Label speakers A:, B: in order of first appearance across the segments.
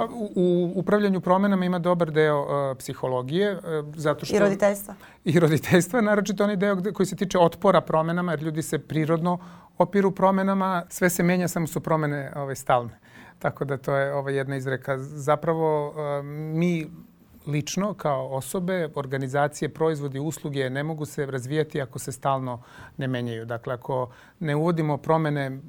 A: Pa, u, u upravljanju promenama ima dobar deo uh, psihologije. Uh, zato što,
B: I roditeljstva.
A: I roditeljstva, naročito onaj deo koji se tiče otpora promenama, jer ljudi se prirodno opiru promenama, sve se menja, samo su promene ovaj, stalne. Tako da to je ova jedna izreka. Zapravo uh, mi lično kao osobe, organizacije, proizvodi, usluge ne mogu se razvijati ako se stalno ne menjaju. Dakle, ako ne uvodimo promene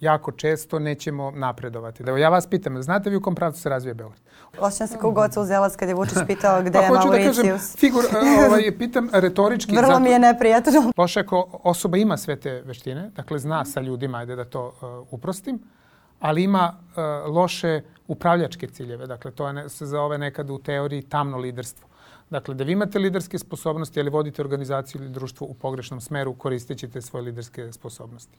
A: jako često, nećemo napredovati. Da ja vas pitam, znate vi u kom pravcu se razvija Beograd?
B: Osjećam se kao Goca Uzelac kad je Vučić pitao gde pa, je Mauricius. Da kažem,
A: figur, ovaj, pitam retorički.
B: Vrlo zato, mi je neprijatno.
A: Loše ako osoba ima sve te veštine, dakle zna sa ljudima, ajde da to uh, uprostim, ali ima uh, loše upravljačke ciljeve. Dakle, to je ne, se zove nekad u teoriji tamno liderstvo. Dakle, da vi imate liderske sposobnosti, ali vodite organizaciju ili društvo u pogrešnom smeru, koristit ćete svoje liderske sposobnosti.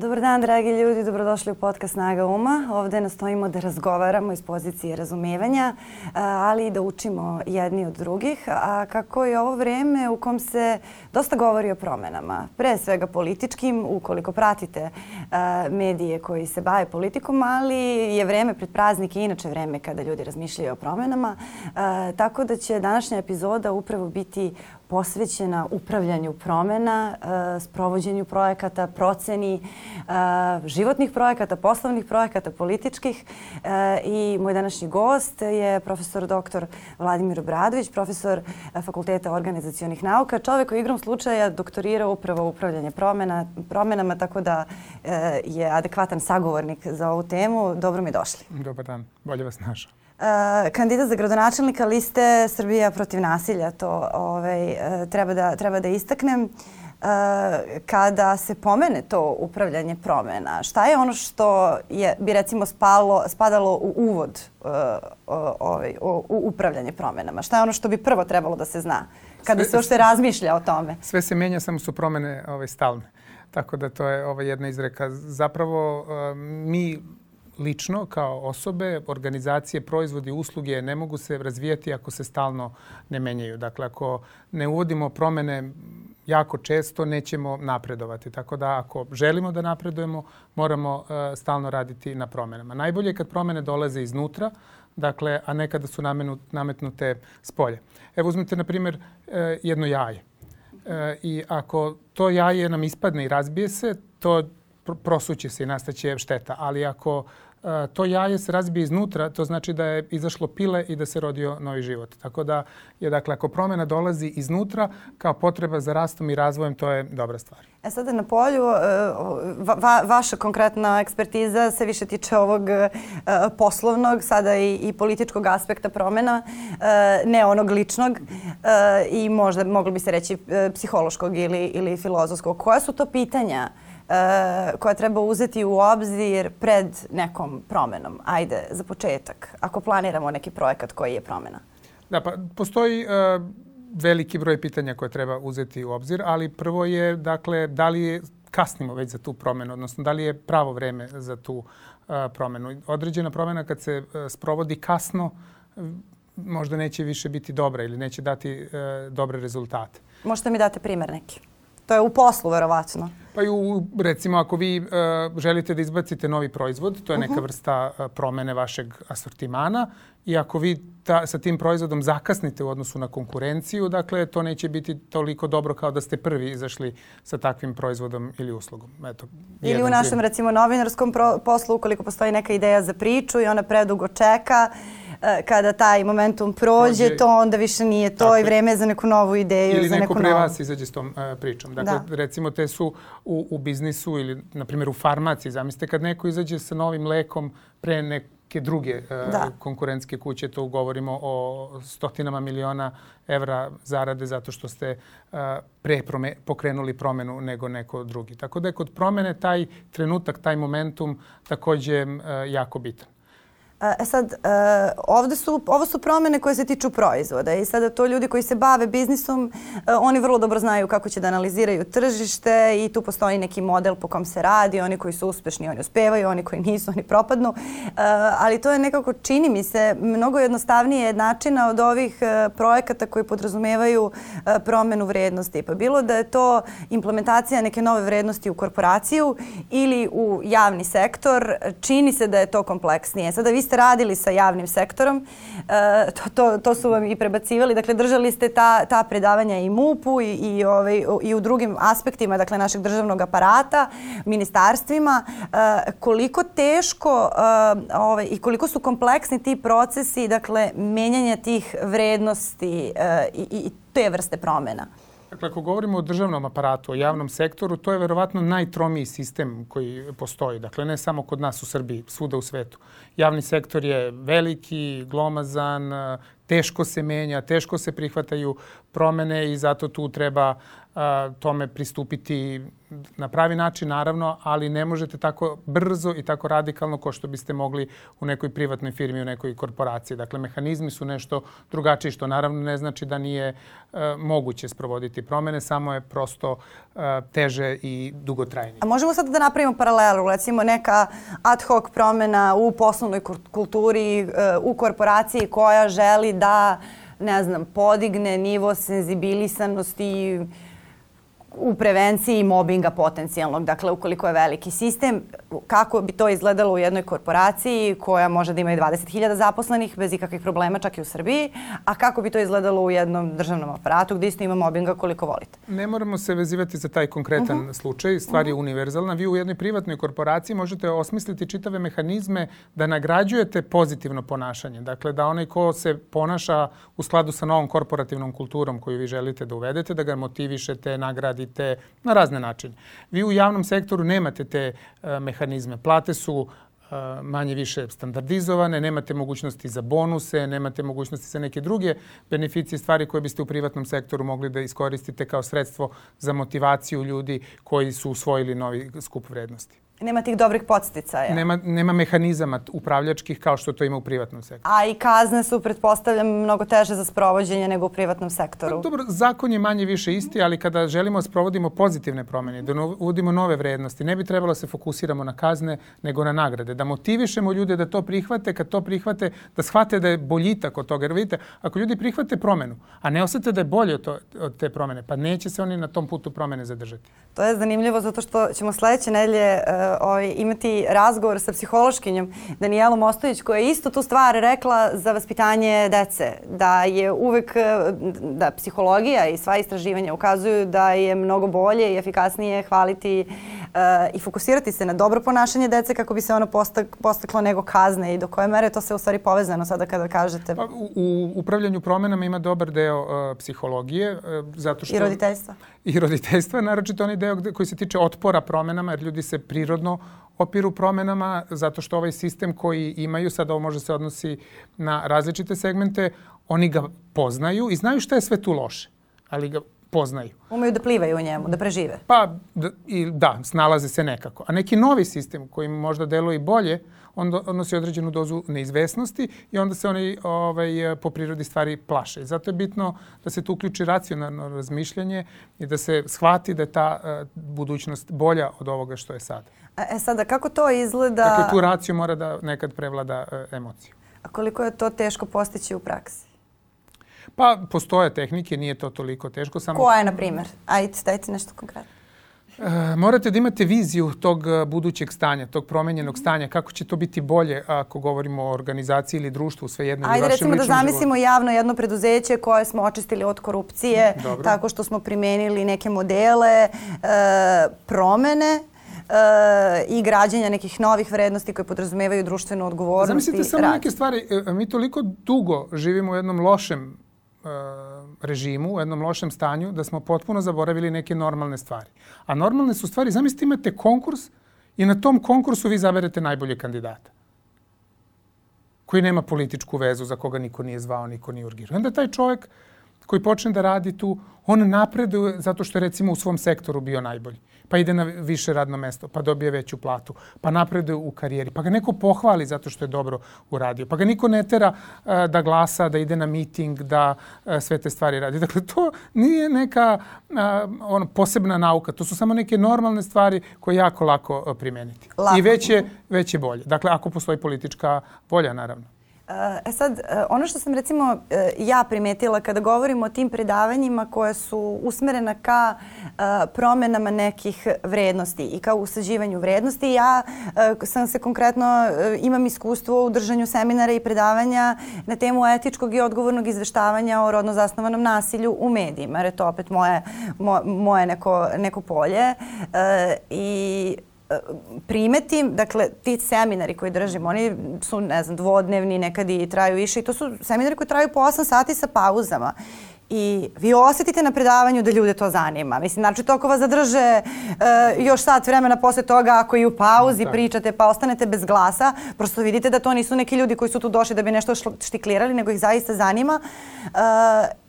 B: Dobar dan, dragi ljudi, dobrodošli u podcast Snaga Uma. Ovde nastojimo da razgovaramo iz pozicije razumevanja, ali i da učimo jedni od drugih. A kako je ovo vreme u kom se dosta govori o promenama, pre svega političkim, ukoliko pratite medije koji se bave politikom, ali je vreme pred praznike i inače vreme kada ljudi razmišljaju o promenama. Tako da će današnja epizoda upravo biti posvećena upravljanju promena, e, sprovođenju projekata, proceni e, životnih projekata, poslovnih projekata, političkih. E, I moj današnji gost je profesor dr. Vladimir Obradović, profesor Fakulteta organizacijonih nauka, čovek koji igrom slučaja doktorirao upravo upravljanje promena, promenama, tako da je adekvatan sagovornik za ovu temu. Dobro mi došli.
A: Dobar dan, bolje vas našao.
B: Uh, kandidat za gradonačelnika liste Srbija protiv nasilja, to ovaj, uh, treba, da, treba da istaknem. Uh, kada se pomene to upravljanje promena, šta je ono što je, bi recimo spalo, spadalo u uvod ovaj, u upravljanje promenama? Šta je ono što bi prvo trebalo da se zna kada sve, se ošte razmišlja o tome?
A: Sve se menja, samo su promene ovaj, stalne. Tako da to je ovaj, jedna izreka. Zapravo mi lično kao osobe, organizacije, proizvodi, usluge ne mogu se razvijati ako se stalno ne menjaju. Dakle, ako ne uvodimo promene jako često, nećemo napredovati. Tako da ako želimo da napredujemo, moramo uh, stalno raditi na promenama. Najbolje je kad promene dolaze iznutra, dakle, a ne kada su nametnute s polja. Evo uzmite, na primjer, uh, jedno jaje. Uh, I ako to jaje nam ispadne i razbije se, to prosuće se i nastaće šteta. Ali ako to jaje se razbije iznutra, to znači da je izašlo pile i da se rodio novi život. Tako da je, dakle, ako promjena dolazi iznutra kao potreba za rastom i razvojem, to je dobra stvar.
B: E sada na polju, e, va, vaša konkretna ekspertiza se više tiče ovog e, poslovnog, sada i, i političkog aspekta promjena, e, ne onog ličnog i možda moglo bi se reći psihološkog ili, ili filozofskog. Koja su to pitanja koja treba uzeti u obzir pred nekom promenom? Ajde, za početak, ako planiramo neki projekat koji je promena.
A: Da, pa postoji uh, veliki broj pitanja koje treba uzeti u obzir, ali prvo je, dakle, da li je kasnimo već za tu promenu, odnosno da li je pravo vreme za tu uh, promenu. Određena promena kad se uh, sprovodi kasno, možda neće više biti dobra ili neće dati dobre rezultate.
B: Možete mi date primer neki? To je u poslu, verovatno.
A: Pa i u, recimo, ako vi uh, želite da izbacite novi proizvod, to je neka uh mhm. vrsta uh, promene vašeg asortimana i ako vi ta, sa tim proizvodom zakasnite u odnosu na konkurenciju, dakle, to neće biti toliko dobro kao da ste prvi izašli sa takvim proizvodom ili uslugom.
B: Eto, ili u našem, recimo, novinarskom poslu, ukoliko postoji neka ideja za priču i ona predugo čeka, E, kada taj momentum prođe, prođe to onda više nije to i vreme za neku novu ideju.
A: Ili
B: za
A: neko pre vas izađe s tom uh, pričom. Dakle, da. recimo te su u, u biznisu ili, na primjer, u farmaciji. Zamislite kad neko izađe sa novim lekom pre neke druge uh, da. konkurentske kuće, to govorimo o stotinama miliona evra zarade zato što ste uh, pre prome, pokrenuli promenu nego neko drugi. Tako da je kod promene taj trenutak, taj momentum takođe uh, jako bitan.
B: E sad, e, ovde su, ovo su promene koje se tiču proizvoda i sada to ljudi koji se bave biznisom, e, oni vrlo dobro znaju kako će da analiziraju tržište i tu postoji neki model po kom se radi, oni koji su uspešni, oni uspevaju, oni koji nisu, oni propadnu, ali to je nekako, čini mi se, mnogo jednostavnije načina od ovih projekata koji podrazumevaju promenu vrednosti. Pa bilo da je to implementacija neke nove vrednosti u korporaciju ili u javni sektor, čini se da je to kompleksnije. Sada vi ste radili sa javnim sektorom, e, to, to, to su vam i prebacivali, dakle držali ste ta, ta predavanja i MUP-u i, i, ovaj, i u drugim aspektima dakle, našeg državnog aparata, ministarstvima. E, koliko teško e, ovaj, i koliko su kompleksni ti procesi, dakle, menjanja tih vrednosti i, i te vrste promena?
A: Dakle, ako govorimo o državnom aparatu, o javnom sektoru, to je verovatno najtromiji sistem koji postoji. Dakle, ne samo kod nas u Srbiji, svuda u svetu. Javni sektor je veliki, glomazan, teško se menja, teško se prihvataju promene i zato tu treba tome pristupiti na pravi način, naravno, ali ne možete tako brzo i tako radikalno kao što biste mogli u nekoj privatnoj firmi, u nekoj korporaciji. Dakle, mehanizmi su nešto drugačiji, što naravno ne znači da nije a, moguće sprovoditi promene, samo je prosto a, teže i dugotrajnije.
B: A možemo sad da napravimo paralelu, recimo neka ad hoc promena u poslovnoj kulturi, u korporaciji koja želi da ne znam, podigne nivo senzibilisanosti u prevenciji mobinga potencijalnog. Dakle, ukoliko je veliki sistem, kako bi to izgledalo u jednoj korporaciji koja može da ima i 20.000 zaposlenih bez ikakvih problema, čak i u Srbiji, a kako bi to izgledalo u jednom državnom aparatu gdje isto ima mobinga koliko volite?
A: Ne moramo se vezivati za taj konkretan uh mhm. -huh. slučaj. Stvar je uh mhm. -huh. univerzalna. Vi u jednoj privatnoj korporaciji možete osmisliti čitave mehanizme da nagrađujete pozitivno ponašanje. Dakle, da onaj ko se ponaša u skladu sa novom korporativnom kulturom koju vi želite da uvedete, da ga motivišete, nagradite na razne načine. Vi u javnom sektoru nemate te uh, mehanizme. Plate su manje više standardizovane, nemate mogućnosti za bonuse, nemate mogućnosti za neke druge beneficije, stvari koje biste u privatnom sektoru mogli da iskoristite kao sredstvo za motivaciju ljudi koji su usvojili novi skup vrednosti.
B: Nema tih dobrih podsticaja.
A: Nema, nema mehanizama upravljačkih kao što to ima u privatnom sektoru.
B: A i kazne su, pretpostavljam, mnogo teže za sprovođenje nego u privatnom sektoru.
A: Pa, dobro, zakon je manje više isti, ali kada želimo da sprovodimo pozitivne promene, da uvodimo nove vrednosti, ne bi trebalo da se fokusiramo na kazne nego na nagrade. Da motivišemo ljude da to prihvate, kad to prihvate, da shvate da je boljitak od toga. Jer vidite, ako ljudi prihvate promenu, a ne osete da je bolje od, to, od te promene, pa neće se oni na tom putu promene zadržati.
B: To je zanimljivo zato što ćemo sledeće nedelje uh, ovaj, imati razgovor sa psihološkinjom Danijelom Ostojić koja je isto tu stvar rekla za vaspitanje dece. Da je uvek, da psihologija i sva istraživanja ukazuju da je mnogo bolje i efikasnije hvaliti uh, i fokusirati se na dobro ponašanje dece kako bi se ono postak, postaklo nego kazne i do koje mere to se u stvari povezano sada kada kažete.
A: Pa, u, u upravljanju promenama ima dobar deo uh, psihologije. Uh, zato što,
B: I roditeljstva.
A: I roditeljstva, naročito onaj deo koji se tiče otpora promenama, jer ljudi se prirodno opiru promenama zato što ovaj sistem koji imaju, sad ovo može se odnosi na različite segmente, oni ga poznaju i znaju šta je sve tu loše, ali ga poznaju.
B: Umeju da plivaju u njemu, da prežive.
A: Pa, da, i, da, snalaze se nekako. A neki novi sistem koji možda deluje i bolje, on odnosi određenu dozu neizvesnosti i onda se oni ovaj, po prirodi stvari plaše. Zato je bitno da se tu uključi racionalno razmišljanje i da se shvati da je ta uh, budućnost bolja od ovoga što je sad.
B: E sada, kako to izgleda?
A: Dakle, tu raciju mora da nekad prevlada uh, emociju.
B: A koliko je to teško postići u praksi?
A: Pa, postoje tehnike, nije to toliko teško. Samo...
B: Koja je, na primjer? Ajde, dajte nešto konkretno.
A: E, morate da imate viziju tog e, budućeg stanja, tog promenjenog stanja, kako će to biti bolje ako govorimo o organizaciji ili društvu, svejedno
B: Ajde, recimo da zamislimo životu. javno jedno preduzeće koje smo očistili od korupcije, Dobro. tako što smo primenili neke modele, e, promene e, i građenja nekih novih vrednosti koje podrazumevaju društvenu odgovornost
A: Zamislite samo rad. neke stvari. E, mi toliko dugo živimo u jednom lošem režimu, u jednom lošem stanju, da smo potpuno zaboravili neke normalne stvari. A normalne su stvari, zamislite imate konkurs i na tom konkursu vi zaberete najbolje kandidata koji nema političku vezu za koga niko nije zvao, niko nije urgirao. Onda taj čovjek koji počne da radi tu, on napreduje zato što je recimo u svom sektoru bio najbolji pa ide na više radno mesto, pa dobije veću platu, pa napreduje u karijeri, pa ga neko pohvali zato što je dobro uradio, pa ga niko ne tera uh, da glasa, da ide na miting, da uh, sve te stvari radi. Dakle, to nije neka uh, ono, posebna nauka, to su samo neke normalne stvari koje je jako lako primeniti. Lako. I već je, već je bolje. Dakle, ako postoji politička volja, naravno.
B: E sad, e, ono što sam recimo e, ja primetila kada govorimo o tim predavanjima koje su usmerena ka e, promenama nekih vrednosti i ka usađivanju vrednosti, ja sam se konkretno, imam iskustvo u držanju seminara i predavanja na temu etičkog i odgovornog izveštavanja o rodno zasnovanom nasilju u medijima, jer je to opet moje, moje neko, neko polje. I primetim, dakle, ti seminari koji držim, oni su, ne znam, dvodnevni, nekad i traju više i to su seminari koji traju po 8 sati sa pauzama i vi osetite na predavanju da ljude to zanima. Mislim, znači to ako vas zadrže uh, još sat vremena posle toga, ako i u pauzi da. pričate pa ostanete bez glasa, prosto vidite da to nisu neki ljudi koji su tu došli da bi nešto štiklirali, nego ih zaista zanima. Uh,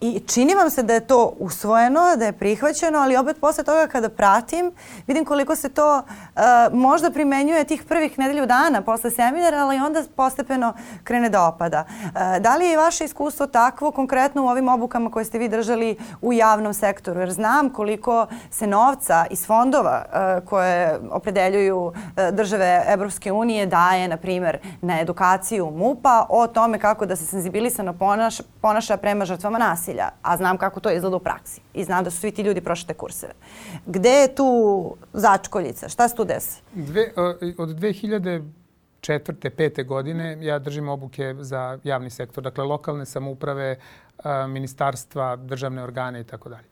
B: I čini vam se da je to usvojeno, da je prihvaćeno, ali opet posle toga kada pratim, vidim koliko se to uh, možda primenjuje tih prvih nedelju dana posle seminara, ali onda postepeno krene da opada. Uh, da li je vaše iskustvo takvo konkretno u ovim obukama koje ste vi držali u javnom sektoru, jer znam koliko se novca iz fondova uh, koje opredeljuju uh, države Evropske unije daje, na primer, na edukaciju MUPA o tome kako da se senzibilisano ponaša, ponaša prema žrtvama nasilja, a znam kako to izgleda u praksi i znam da su svi ti ljudi prošli te kurseve. Gde je tu začkoljica? Šta se tu desi?
A: Dve, uh, od 2000 četvrte, pete godine ja držim obuke za javni sektor, dakle lokalne samouprave, ministarstva, državne organe i tako dalje.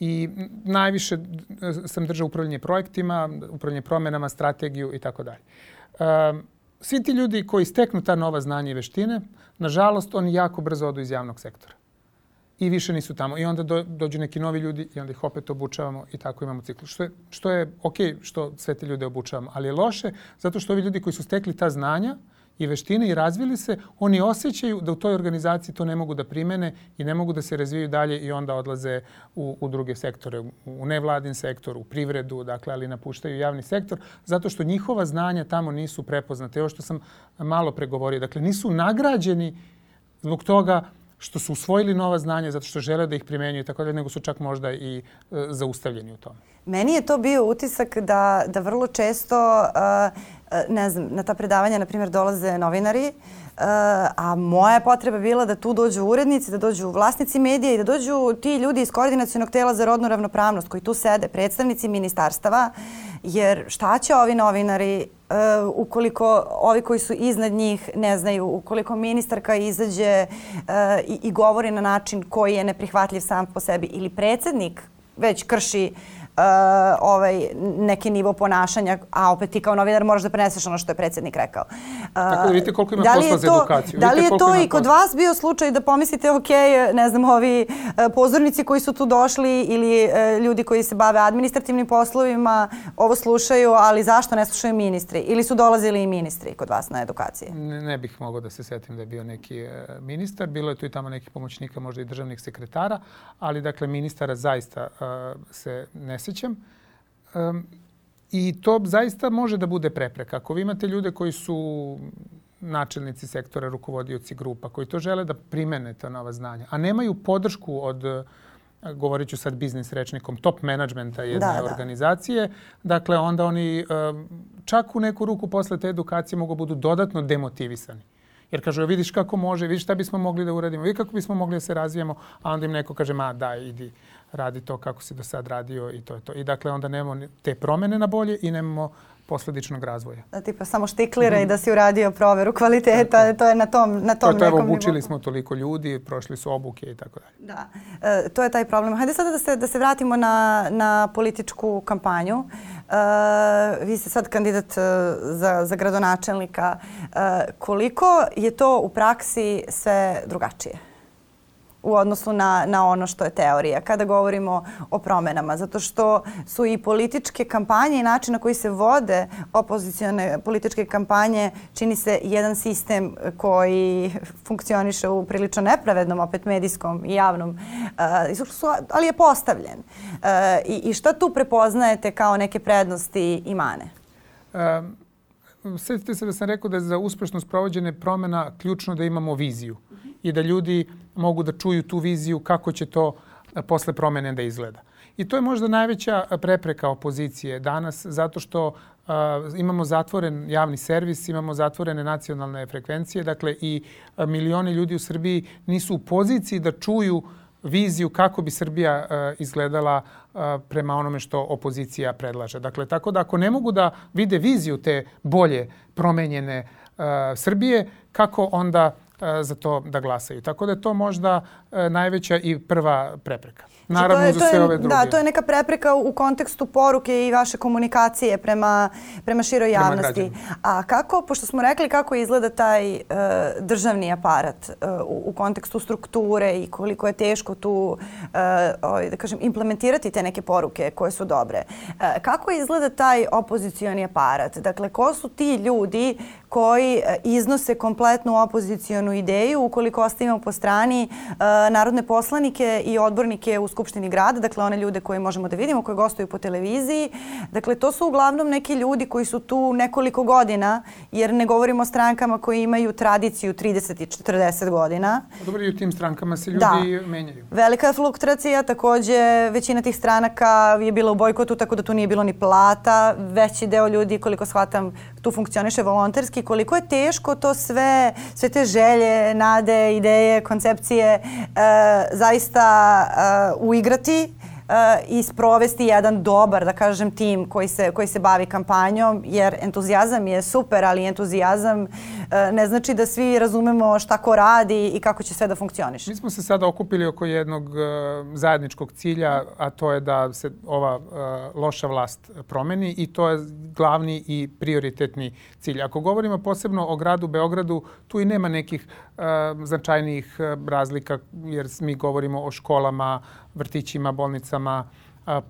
A: I najviše sam držao upravljanje projektima, upravljanje promenama, strategiju i tako dalje. Svi ti ljudi koji steknu ta nova znanja i veštine, nažalost, oni jako brzo odu iz javnog sektora. I više nisu tamo. I onda do, dođu neki novi ljudi i onda ih opet obučavamo i tako imamo ciklu. Što je, što je ok što sve te ljude obučavamo, ali je loše zato što ovi ljudi koji su stekli ta znanja, i veštine i razvili se, oni osjećaju da u toj organizaciji to ne mogu da primene i ne mogu da se razvijaju dalje i onda odlaze u, u druge sektore, u nevladin sektor, u privredu, dakle, ali napuštaju javni sektor, zato što njihova znanja tamo nisu prepoznate. Evo što sam malo pregovorio, dakle, nisu nagrađeni zbog toga što su usvojili nova znanja zato što žele da ih primenjuju i tako dalje, nego su čak možda i e, zaustavljeni u tome.
B: Meni je to bio utisak da, da vrlo često, uh, ne znam, na ta predavanja, na primjer, dolaze novinari, uh, a moja potreba bila da tu dođu urednici, da dođu vlasnici medija i da dođu ti ljudi iz koordinacijonog tela za rodnu ravnopravnost koji tu sede, predstavnici ministarstava, jer šta će ovi novinari uh, ukoliko ovi koji su iznad njih ne znaju, ukoliko ministarka izađe uh, i, i govori na način koji je neprihvatljiv sam po sebi ili predsednik već krši uh, uh, ovaj, neki nivo ponašanja, a opet ti kao novinar moraš da preneseš ono što je predsjednik rekao.
A: Uh, Tako da vidite koliko ima da posla za edukaciju.
B: Da li je to i kod vas bio slučaj da pomislite, ok, ne znam, ovi uh, pozornici koji su tu došli ili uh, ljudi koji se bave administrativnim poslovima ovo slušaju, ali zašto ne slušaju ministri? Ili su dolazili i ministri kod vas na edukacije?
A: Ne, ne bih mogao da se setim da je bio neki uh, ministar. Bilo je tu i tamo nekih pomoćnika, možda i državnih sekretara, ali dakle ministara zaista uh, se ne sećam. Um, I to zaista može da bude prepreka. Ako vi imate ljude koji su načelnici sektora, rukovodioci grupa, koji to žele da primene ta nova znanja, a nemaju podršku od govorit ću sad biznis rečnikom, top menadžmenta jedne da, da. organizacije. Da. Dakle, onda oni čak u neku ruku posle te edukacije mogu budu dodatno demotivisani. Jer kažu, vidiš kako može, vidiš šta bismo mogli da uradimo, vidi kako bismo mogli da se razvijemo, a onda im neko kaže, ma daj, idi radi to kako si do sad radio i to je to. I dakle onda nemamo te promene na bolje i nemamo posledičnog razvoja.
B: Da tipa samo štiklira mm i da si uradio proveru kvaliteta, to je na tom, na tom
A: to, to nekom evo, učili smo toliko ljudi, prošli su obuke i tako dalje.
B: Da, e, to je taj problem. Hajde sada da se, da se vratimo na, na političku kampanju. E, vi ste sad kandidat e, za, za gradonačelnika. E, koliko je to u praksi sve drugačije? U odnosu na, na ono što je teorija kada govorimo o promenama. Zato što su i političke kampanje i način na koji se vode opozicione političke kampanje čini se jedan sistem koji funkcioniše u prilično nepravednom opet medijskom i javnom, uh, ali je postavljen. Uh, i, I šta tu prepoznajete kao neke prednosti i mane? Um
A: Sjetite se da sam rekao da je za uspešno sprovođene promena ključno da imamo viziju i da ljudi mogu da čuju tu viziju kako će to posle promene da izgleda. I to je možda najveća prepreka opozicije danas zato što a, imamo zatvoren javni servis, imamo zatvorene nacionalne frekvencije, dakle i milione ljudi u Srbiji nisu u poziciji da čuju viziju kako bi Srbija uh, izgledala uh, prema onome što opozicija predlaže. Dakle, tako da ako ne mogu da vide viziju te bolje promenjene uh, Srbije, kako onda za to da glasaju. Tako da je to možda najveća i prva prepreka.
B: Znači, Naravno, je, za sve je, ove druge. Da, to je neka prepreka u kontekstu poruke i vaše komunikacije prema, prema široj javnosti. A kako, pošto smo rekli kako izgleda taj uh, državni aparat uh, u, u kontekstu strukture i koliko je teško tu uh, da kažem, implementirati te neke poruke koje su dobre. Kako izgleda taj opozicioni aparat? Dakle, ko su ti ljudi koji iznose kompletnu opozicionu ideju ukoliko ostavimo po strani uh, narodne poslanike i odbornike u Skupštini grada, dakle one ljude koje možemo da vidimo, koje gostuju po televiziji. Dakle, to su uglavnom neki ljudi koji su tu nekoliko godina, jer ne govorimo o strankama koji imaju tradiciju 30 i 40 godina.
A: Dobro, i u tim strankama se ljudi da. menjaju.
B: Velika je fluktuacija, takođe većina tih stranaka je bila u bojkotu, tako da tu nije bilo ni plata. Veći deo ljudi, koliko shvatam, tu funkcioniše volonterski. Koliko je teško to sve, sve te želje, nade, ideje, koncepcije e, zaista e, uigrati i sprovesti jedan dobar, da kažem, tim koji se, koji se bavi kampanjom, jer entuzijazam je super, ali entuzijazam e, ne znači da svi razumemo šta ko radi i kako će sve da funkcioniše.
A: Mi smo se sada okupili oko jednog uh, zajedničkog cilja, a to je da se ova uh, loša vlast promeni i to je glavni i prioritetni cilj. Ako govorimo posebno o gradu Beogradu, tu i nema nekih značajnijih razlika, jer mi govorimo o školama, vrtićima, bolnicama,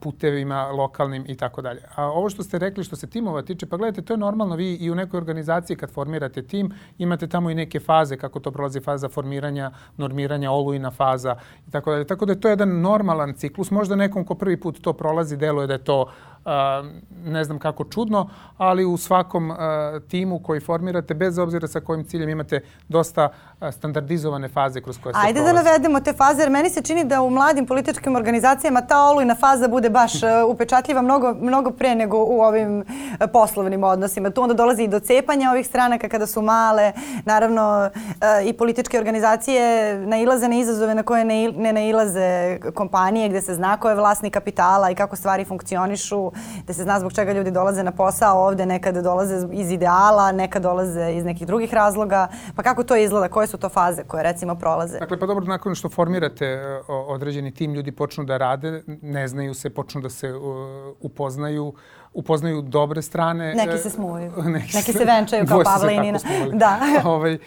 A: putevima lokalnim i tako dalje. A ovo što ste rekli što se timova tiče, pa gledajte, to je normalno. Vi i u nekoj organizaciji kad formirate tim, imate tamo i neke faze, kako to prolazi faza formiranja, normiranja, olujna faza i tako dalje. Tako da je to jedan normalan ciklus. Možda nekom ko prvi put to prolazi, deluje da je to ne znam kako čudno, ali u svakom timu koji formirate, bez obzira sa kojim ciljem imate dosta standardizovane faze kroz koje se
B: Ajde da
A: prolazi.
B: da navedemo te faze, jer meni se čini da u mladim političkim organizacijama ta olujna faza bude baš upečatljiva mnogo, mnogo pre nego u ovim poslovnim odnosima. Tu onda dolazi i do cepanja ovih stranaka kada su male. Naravno, i političke organizacije nailaze na izazove na koje ne, ne nailaze kompanije gde se zna ko je vlasnik kapitala i kako stvari funkcionišu da se zna zbog čega ljudi dolaze na posao ovde, nekada dolaze iz ideala, nekad dolaze iz nekih drugih razloga. Pa kako to izgleda? Koje su to faze koje recimo prolaze?
A: Dakle, pa dobro, nakon što formirate e, određeni tim, ljudi počnu da rade, ne znaju se, počnu da se upoznaju, upoznaju dobre strane.
B: Neki se smuju. Neki, neki se venčaju kao Pavla i Nina.
A: Da. ovaj, uh,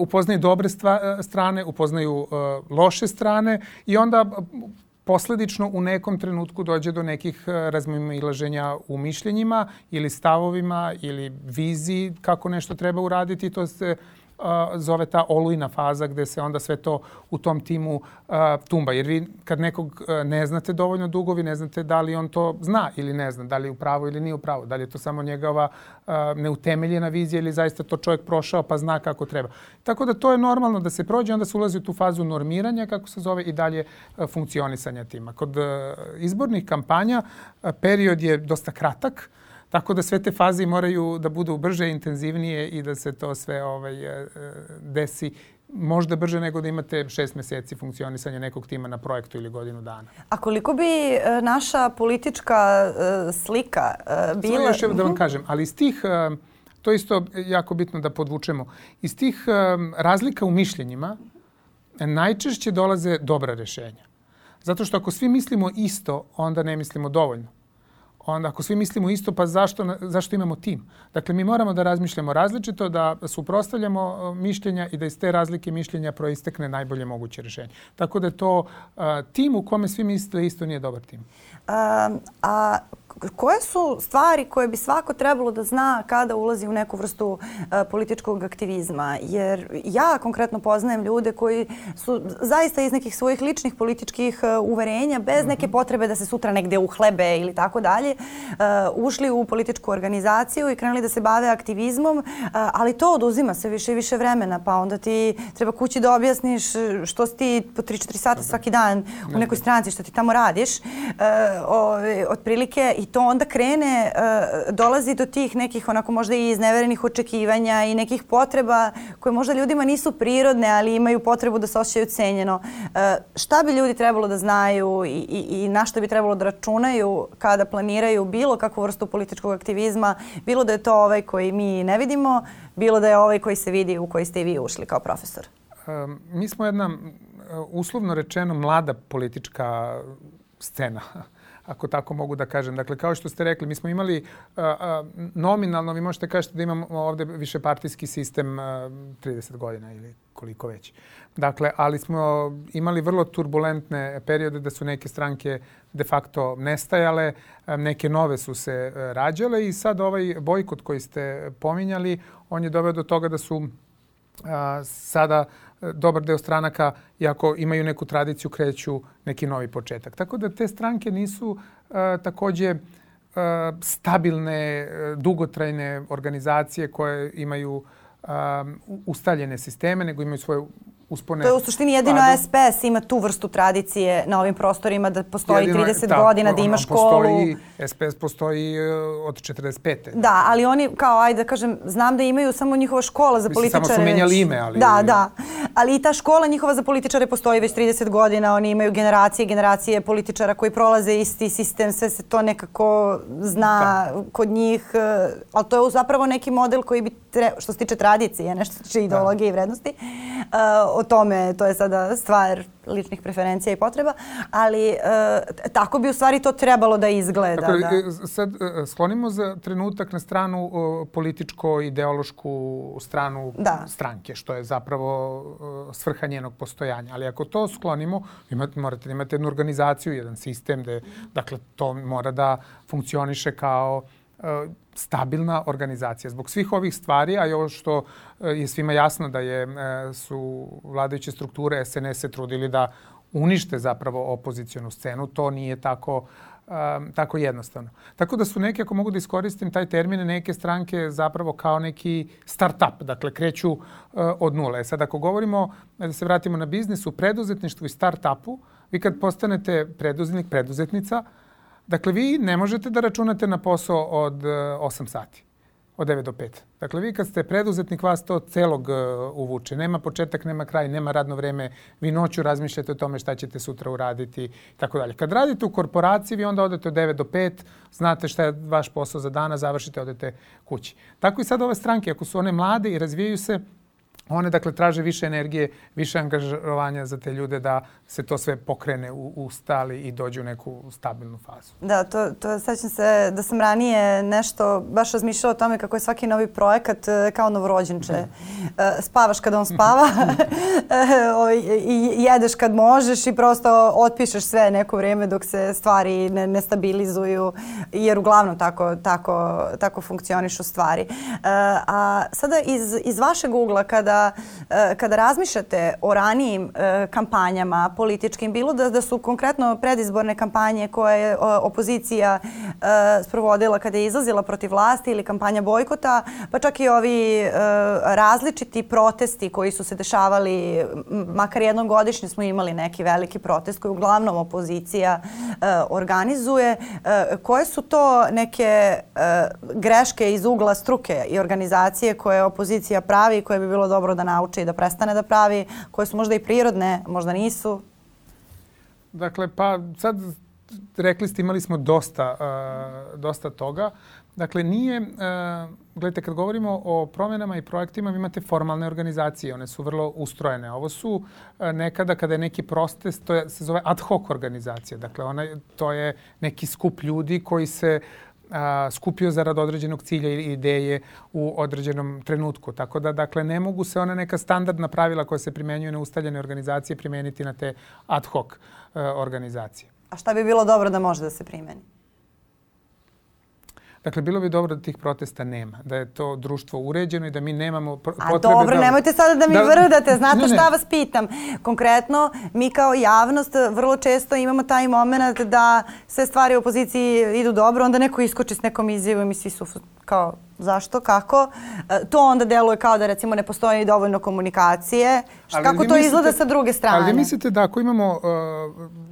A: upoznaju dobre stva, strane, upoznaju uh, loše strane i onda posledično u nekom trenutku dođe do nekih razmimilaženja u mišljenjima ili stavovima ili viziji kako nešto treba uraditi. To se zove ta olujna faza gde se onda sve to u tom timu tumba. Jer vi kad nekog ne znate dovoljno dugo, vi ne znate da li on to zna ili ne zna, da li je u ili nije u da li je to samo njegova neutemeljena vizija ili zaista to čovjek prošao pa zna kako treba. Tako da to je normalno da se prođe, onda se ulazi u tu fazu normiranja, kako se zove, i dalje funkcionisanja tima. Kod izbornih kampanja period je dosta kratak, Tako da sve te faze moraju da budu brže, intenzivnije i da se to sve ovaj, e, e, desi možda brže nego da imate šest meseci funkcionisanja nekog tima na projektu ili godinu dana.
B: A koliko bi e, naša politička slika bila... Samo
A: još da vam mhm. kažem, ali iz tih, to isto jako bitno da podvučemo, iz tih razlika u mišljenjima najčešće dolaze dobra rešenja. Zato što ako svi mislimo isto, onda ne mislimo dovoljno onda ako svi mislimo isto, pa zašto, zašto imamo tim? Dakle, mi moramo da razmišljamo različito, da suprostavljamo mišljenja i da iz te razlike mišljenja proistekne najbolje moguće rešenje. Tako da to uh, tim u kome svi misle isto nije dobar tim.
B: A, a koje su stvari koje bi svako trebalo da zna kada ulazi u neku vrstu uh, političkog aktivizma? Jer ja konkretno poznajem ljude koji su zaista iz nekih svojih ličnih političkih uh, uverenja, bez neke mhm. potrebe da se sutra negde uhlebe ili tako dalje, uh, ušli u političku organizaciju i krenuli da se bave aktivizmom, uh, ali to oduzima sve više i više vremena, pa onda ti treba kući da objasniš što si ti po 3-4 sata svaki dan u nekoj stranci, što ti tamo radiš, uh, o, otprilike i to onda krene, uh, dolazi do tih nekih onako možda i izneverenih očekivanja i nekih potreba koje možda ljudima nisu prirodne, ali imaju potrebu da se osjećaju cenjeno. Uh, šta bi ljudi trebalo da znaju i, i, i na što bi trebalo da računaju kada planiraju bilo kakvu vrstu političkog aktivizma, bilo da je to ovaj koji mi ne vidimo, bilo da je ovaj koji se vidi u koji ste i vi ušli kao profesor?
A: Um, mi smo jedna uslovno rečeno mlada politička scena ako tako mogu da kažem. Dakle, kao što ste rekli, mi smo imali nominalno, vi možete kažete da imamo ovde više partijski sistem a, 30 godina ili koliko već. Dakle, ali smo imali vrlo turbulentne periode da su neke stranke de facto nestajale, neke nove su se rađale i sad ovaj bojkot koji ste pominjali, on je doveo do toga da su sada dobar deo stranaka, iako imaju neku tradiciju, kreću neki novi početak. Tako da te stranke nisu uh, takođe uh, stabilne, dugotrajne organizacije koje imaju ustaljene sisteme, nego imaju svoje uspone.
B: To je u suštini jedino padu. SPS ima tu vrstu tradicije na ovim prostorima da postoji jedino, 30 da, godina, da ima školu.
A: Postoji, SPS postoji e, od 45.
B: Da, ali oni kao, ajde da kažem, znam da imaju samo njihova škola za Mislim, političare.
A: Samo su menjali ime, ali...
B: Da, da. Ali i ta škola njihova za političare postoji već 30 godina. Oni imaju generacije generacije političara koji prolaze isti sistem. Sve se to nekako zna da. kod njih. E, ali to je zapravo neki model koji bi, tre, što se tiče tradicije, nešto tiče ideologije da. i vrednosti, uh, o tome, to je sada stvar ličnih preferencija i potreba, ali e, tako bi u stvari to trebalo da izgleda. Dakle,
A: da. sad e, sklonimo za trenutak na stranu e, političko-ideološku stranu da. stranke, što je zapravo e, svrha njenog postojanja. Ali ako to sklonimo, imate, morate da imate jednu organizaciju, jedan sistem, gde, dakle, to mora da funkcioniše kao E, stabilna organizacija. Zbog svih ovih stvari, a i ovo što e, je svima jasno da je, e, su vladajuće strukture SNS se trudili da unište zapravo opozicijonu scenu, to nije tako tako jednostavno. Tako da su neke, ako mogu da iskoristim taj termin, neke stranke zapravo kao neki start-up, dakle kreću od nule. Sad ako govorimo, da se vratimo na biznis, u preduzetništvu i start-upu, vi kad postanete preduzetnik, preduzetnica, uh, Dakle, vi ne možete da računate na posao od 8 e, sati, od 9 do 5. Dakle, vi kad ste preduzetnik, vas to celog e, uvuče. Nema početak, nema kraj, nema radno vreme. Vi noću razmišljate o tome šta ćete sutra uraditi i tako dalje. Kad radite u korporaciji, vi onda odete od 9 do 5, znate šta je vaš posao za dana, završite, odete kući. Tako i sad ove stranke, ako su one mlade i razvijaju se, One, dakle, traže više energije, više angažovanja za te ljude da se to sve pokrene u, u stali i dođe u neku stabilnu fazu.
B: Da, to, to sećam se da sam ranije nešto baš razmišljala o tome kako je svaki novi projekat e, kao novorođenče. Mm. Spavaš kad on spava e, i jedeš kad možeš i prosto otpišeš sve neko vrijeme dok se stvari ne, ne stabilizuju, jer uglavnom tako, tako, tako funkcionišu stvari. A sada iz, iz vašeg ugla kada E, kada, razmišljate o ranijim e, kampanjama političkim, bilo da, da su konkretno predizborne kampanje koje je opozicija e, sprovodila kada je izlazila protiv vlasti ili kampanja bojkota, pa čak i ovi različiti protesti koji su se dešavali, makar jednom godišnje smo imali neki veliki protest koji uglavnom opozicija organizuje. Koje su to neke greške iz ugla struke i organizacije koje opozicija pravi i koje bi bilo dobro dobro da nauči i da prestane da pravi, koje su možda i prirodne, možda nisu?
A: Dakle, pa sad rekli ste, imali smo dosta, uh, dosta toga. Dakle, nije, uh, gledajte, kad govorimo o promjenama i projektima, vi imate formalne organizacije, one su vrlo ustrojene. Ovo su uh, nekada kada je neki protest, to je, se zove ad hoc organizacija. Dakle, ona, to je neki skup ljudi koji se a, skupio zarad određenog cilja ili ideje u određenom trenutku. Tako da, dakle, ne mogu se ona neka standardna pravila koja se primenjuju na ustaljene organizacije primeniti na te ad hoc a, organizacije.
B: A šta bi bilo dobro da može da se primeni?
A: Dakle, bilo bi dobro da tih protesta nema, da je to društvo uređeno i da mi nemamo potrebe
B: A dobro,
A: da...
B: nemojte sada da mi da... vrdate, znate ne, ne. šta vas pitam. Konkretno, mi kao javnost vrlo često imamo taj moment da sve stvari u opoziciji idu dobro, onda neko iskoči s nekom izjavom i svi su kao zašto, kako. E, to onda deluje kao da recimo ne postoji dovoljno komunikacije. Ali kako to mislite, izgleda sa druge strane?
A: Ali mislite da ako imamo uh,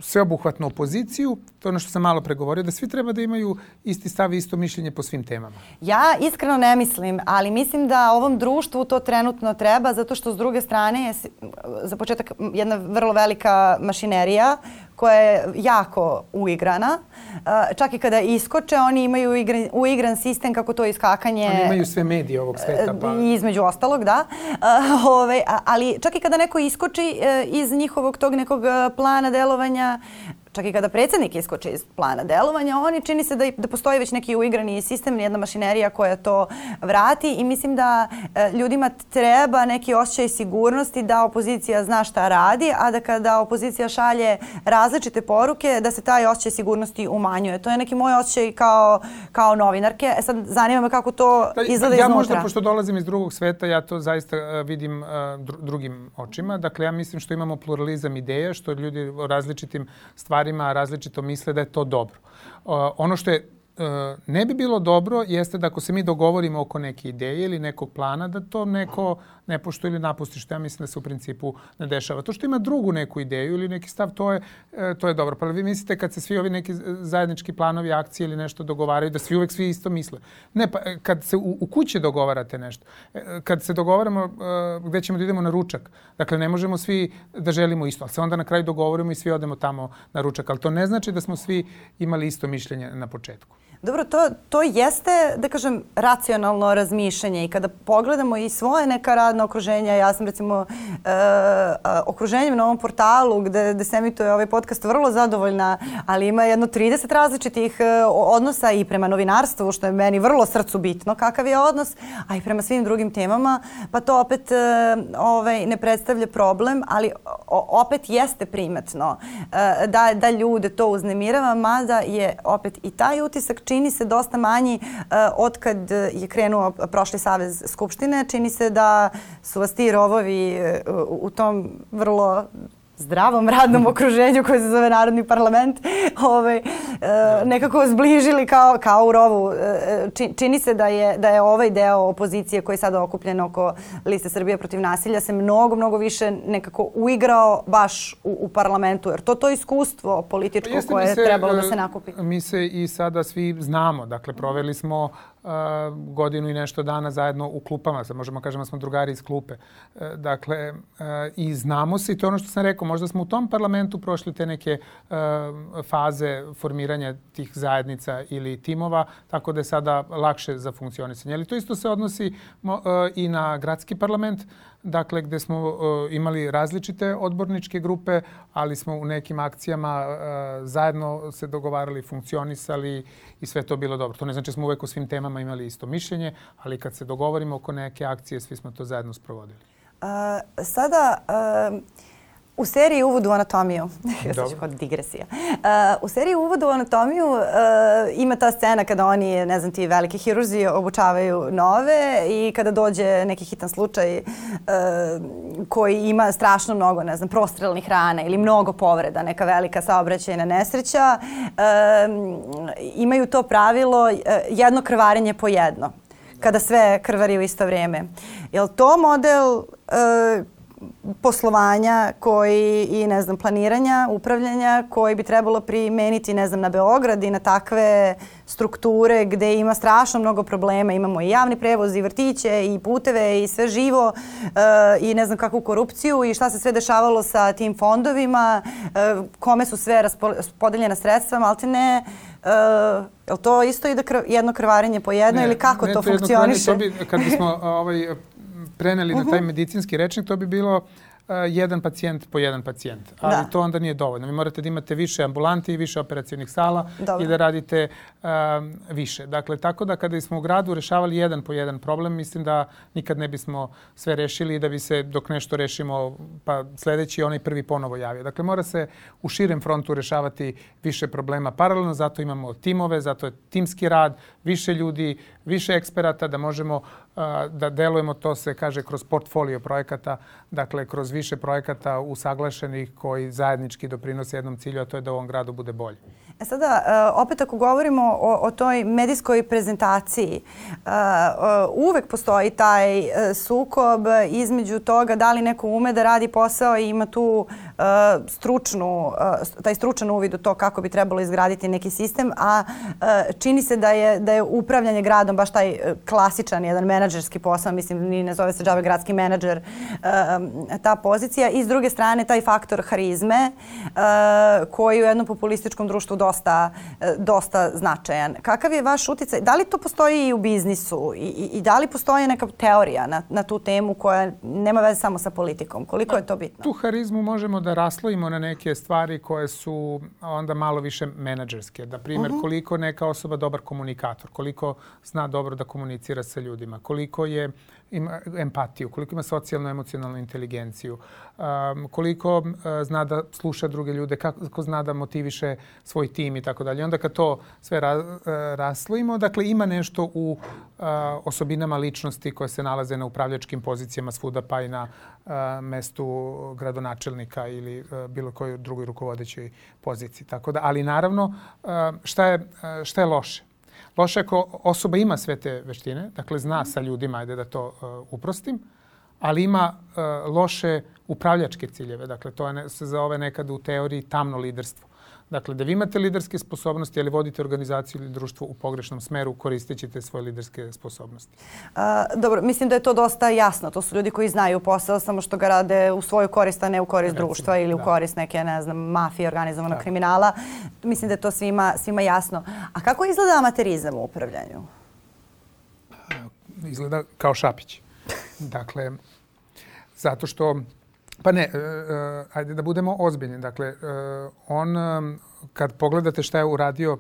A: sveobuhvatnu opoziciju, to je ono što sam malo pregovorio, da svi treba da imaju isti stav i isto mišljenje po svim temama?
B: Ja iskreno ne mislim, ali mislim da ovom društvu to trenutno treba zato što s druge strane je za početak jedna vrlo velika mašinerija koja je jako uigrana. Čak i kada iskoče, oni imaju uigran, uigran sistem kako to iskakanje...
A: Oni imaju sve medije ovog sveta.
B: Pa... Između ostalog, da. Ove, ali čak i kada neko iskoči e, iz njihovog tog nekog plana delovanja, čak i kada predsednik iskoče iz plana delovanja, oni čini se da, da postoji već neki uigrani sistem, jedna mašinerija koja to vrati i mislim da e, ljudima treba neki osjećaj sigurnosti da opozicija zna šta radi, a da kada opozicija šalje različite poruke, da se taj osjećaj sigurnosti umanjuje. To je neki moj osjećaj kao, kao novinarke. E sad, zanima me kako to da, izgleda ja iznutra.
A: Ja možda, pošto dolazim iz drugog sveta, ja to zaista e, vidim uh, drugim očima. Dakle, ja mislim što imamo pluralizam ideja, što ljudi različitim stvarima stvarima različito misle da je to dobro. Ono što je ne bi bilo dobro jeste da ako se mi dogovorimo oko neke ideje ili nekog plana, da to neko ne pošto ili napusti, što ja mislim da se u principu ne dešava. To što ima drugu neku ideju ili neki stav, to je, e, to je dobro. Pa vi mislite kad se svi ovi neki zajednički planovi, akcije ili nešto dogovaraju, da svi uvek svi isto misle. Ne, pa e, kad se u, u kući dogovarate nešto, kad se dogovaramo gde ćemo da idemo na ručak, dakle ne možemo svi da želimo isto, ali se onda na kraju dogovorimo i svi odemo tamo na ručak. Ali to ne znači da smo svi imali isto mišljenje na početku.
B: Dobro, to, to jeste, da kažem, racionalno razmišljanje i kada pogledamo i svoje neka radna okruženja, ja sam recimo e, okruženjem na ovom portalu gde, gde se emituje ovaj podcast vrlo zadovoljna, ali ima jedno 30 različitih e, odnosa i prema novinarstvu, što je meni vrlo srcu bitno, kakav je odnos, a i prema svim drugim temama, pa to opet e, ovaj, ne predstavlja problem, ali o, opet jeste primetno e, da, da ljude to uznemirava, mada je opet i taj utisak čini se dosta manji uh, od kad je krenuo prošli savez Skupštine. Čini se da su vas ti rovovi uh, u tom vrlo zdravom radnom okruženju koje se zove Narodni parlament ovaj, e, nekako zbližili kao, kao u rovu. E, čini se da je, da je ovaj deo opozicije koji je sada okupljen oko liste Srbije protiv nasilja se mnogo, mnogo više nekako uigrao baš u, u parlamentu. Jer to to iskustvo političko Jeste koje je trebalo da se nakupi.
A: Mi se i sada svi znamo. Dakle, proveli smo godinu i nešto dana zajedno u klupama, sad možemo kažemo da smo drugari iz klupe. E, dakle, i znamo se i to ono što sam rekao, možda smo u tom parlamentu prošli te neke faze formiranja tih zajednica ili timova, tako da je sada lakše za funkcionisanje. Ali to isto se odnosi i na gradski parlament, dakle gde smo uh, imali različite odborničke grupe, ali smo u nekim akcijama uh, zajedno se dogovarali, funkcionisali i sve to bilo dobro. To ne znači da smo uvek o svim temama imali isto mišljenje, ali kad se dogovorimo oko neke akcije, svi smo to zajedno sprovodili.
B: Uh, sada... Uh U seriji Uvod u anatomiju, ja sad ću kod digresija, uh, u seriji Uvod u anatomiju uh, ima ta scena kada oni, ne znam ti, veliki hirurzi obučavaju nove i kada dođe neki hitan slučaj uh, koji ima strašno mnogo, ne znam, prostrelnih rana ili mnogo povreda, neka velika saobraćajna nesreća, uh, imaju to pravilo uh, jedno krvarenje po jedno kada sve krvari u isto vrijeme. Je li to model uh, poslovanja koji i ne znam planiranja, upravljanja koji bi trebalo primeniti ne znam na Beograd i na takve strukture gde ima strašno mnogo problema. Imamo i javni prevoz i vrtiće i puteve i sve živo uh, i ne znam kakvu korupciju i šta se sve dešavalo sa tim fondovima, uh, kome su sve raspodeljena sredstva, malte ne Uh, je li to isto ide krv, jedno krvarenje po jedno ne, ili kako
A: ne,
B: to, to funkcioniše? To
A: bi, kad bismo ovaj, preneli uh -huh. na taj mhm. medicinski rečnik, to bi bilo uh, jedan pacijent po jedan pacijent. Ali da. to onda nije dovoljno. Vi morate da imate više ambulanti i više operacijnih sala Dobro. i da radite um, više. Dakle, tako da kada smo u gradu rešavali jedan po jedan problem, mislim da nikad ne bismo sve rešili i da bi se dok nešto rešimo, pa sledeći onaj prvi ponovo javio. Dakle, mora se u širem frontu rešavati više problema paralelno, zato imamo timove, zato je timski rad, više ljudi, više eksperata da možemo da delujemo, to se kaže kroz portfolio projekata, dakle kroz više projekata usaglašenih koji zajednički doprinose jednom cilju, a to je da u ovom gradu bude bolje.
B: E sada, e, opet ako govorimo o, o toj medijskoj prezentaciji, e, e, uvek postoji taj sukob između toga da li neko ume da radi posao i ima tu stručnu, taj stručan uvid u to kako bi trebalo izgraditi neki sistem, a čini se da je, da je upravljanje gradom baš taj klasičan jedan menadžerski posao, mislim ni ne zove se džabe gradski menadžer ta pozicija i s druge strane taj faktor harizme koji u jednom populističkom društvu dosta, e, dosta značajan. Kakav je vaš uticaj? Da li to postoji i u biznisu i, i, i da li postoji neka teorija na, na tu temu koja nema veze samo sa politikom? Koliko je to bitno?
A: Tu harizmu možemo da raslojimo na neke stvari koje su onda malo više menadžerske. Da primjer, uh mhm. -huh. koliko neka osoba dobar komunikator, koliko zna dobro da komunicira sa ljudima, koliko je ima empatiju, koliko ima socijalnu emocionalnu inteligenciju, um, koliko uh, zna da sluša druge ljude, kako zna da motiviše svoj tim i tako dalje. Onda kad to sve ra, uh, raslojimo, dakle ima nešto u uh, osobinama ličnosti koje se nalaze na upravljačkim pozicijama svuda pa i na uh, mestu gradonačelnika ili uh, bilo kojoj drugoj rukovodećoj poziciji. Tako da, ali naravno, uh, šta je, uh, šta je loše? Loše ako osoba ima sve te veštine, dakle zna sa ljudima, ajde da to uh, uprostim, ali ima uh, loše upravljačke ciljeve. Dakle, to je se zove nekad u teoriji tamno liderstvo. Dakle, da vi imate liderske sposobnosti, ali vodite organizaciju ili društvo u pogrešnom smeru, koristit ćete svoje liderske sposobnosti.
B: A, dobro, mislim da je to dosta jasno. To su ljudi koji znaju posao, samo što ga rade u svoju korist, a ne u korist Recimo, društva ili da. u korist neke, ne znam, mafije, organizovanog kriminala. Mislim da je to svima, svima jasno. A kako izgleda amaterizam u upravljanju?
A: Izgleda kao šapić. Dakle, zato što Pa ne, uh, ajde da budemo ozbiljni. Dakle, uh, on, kad pogledate šta je uradio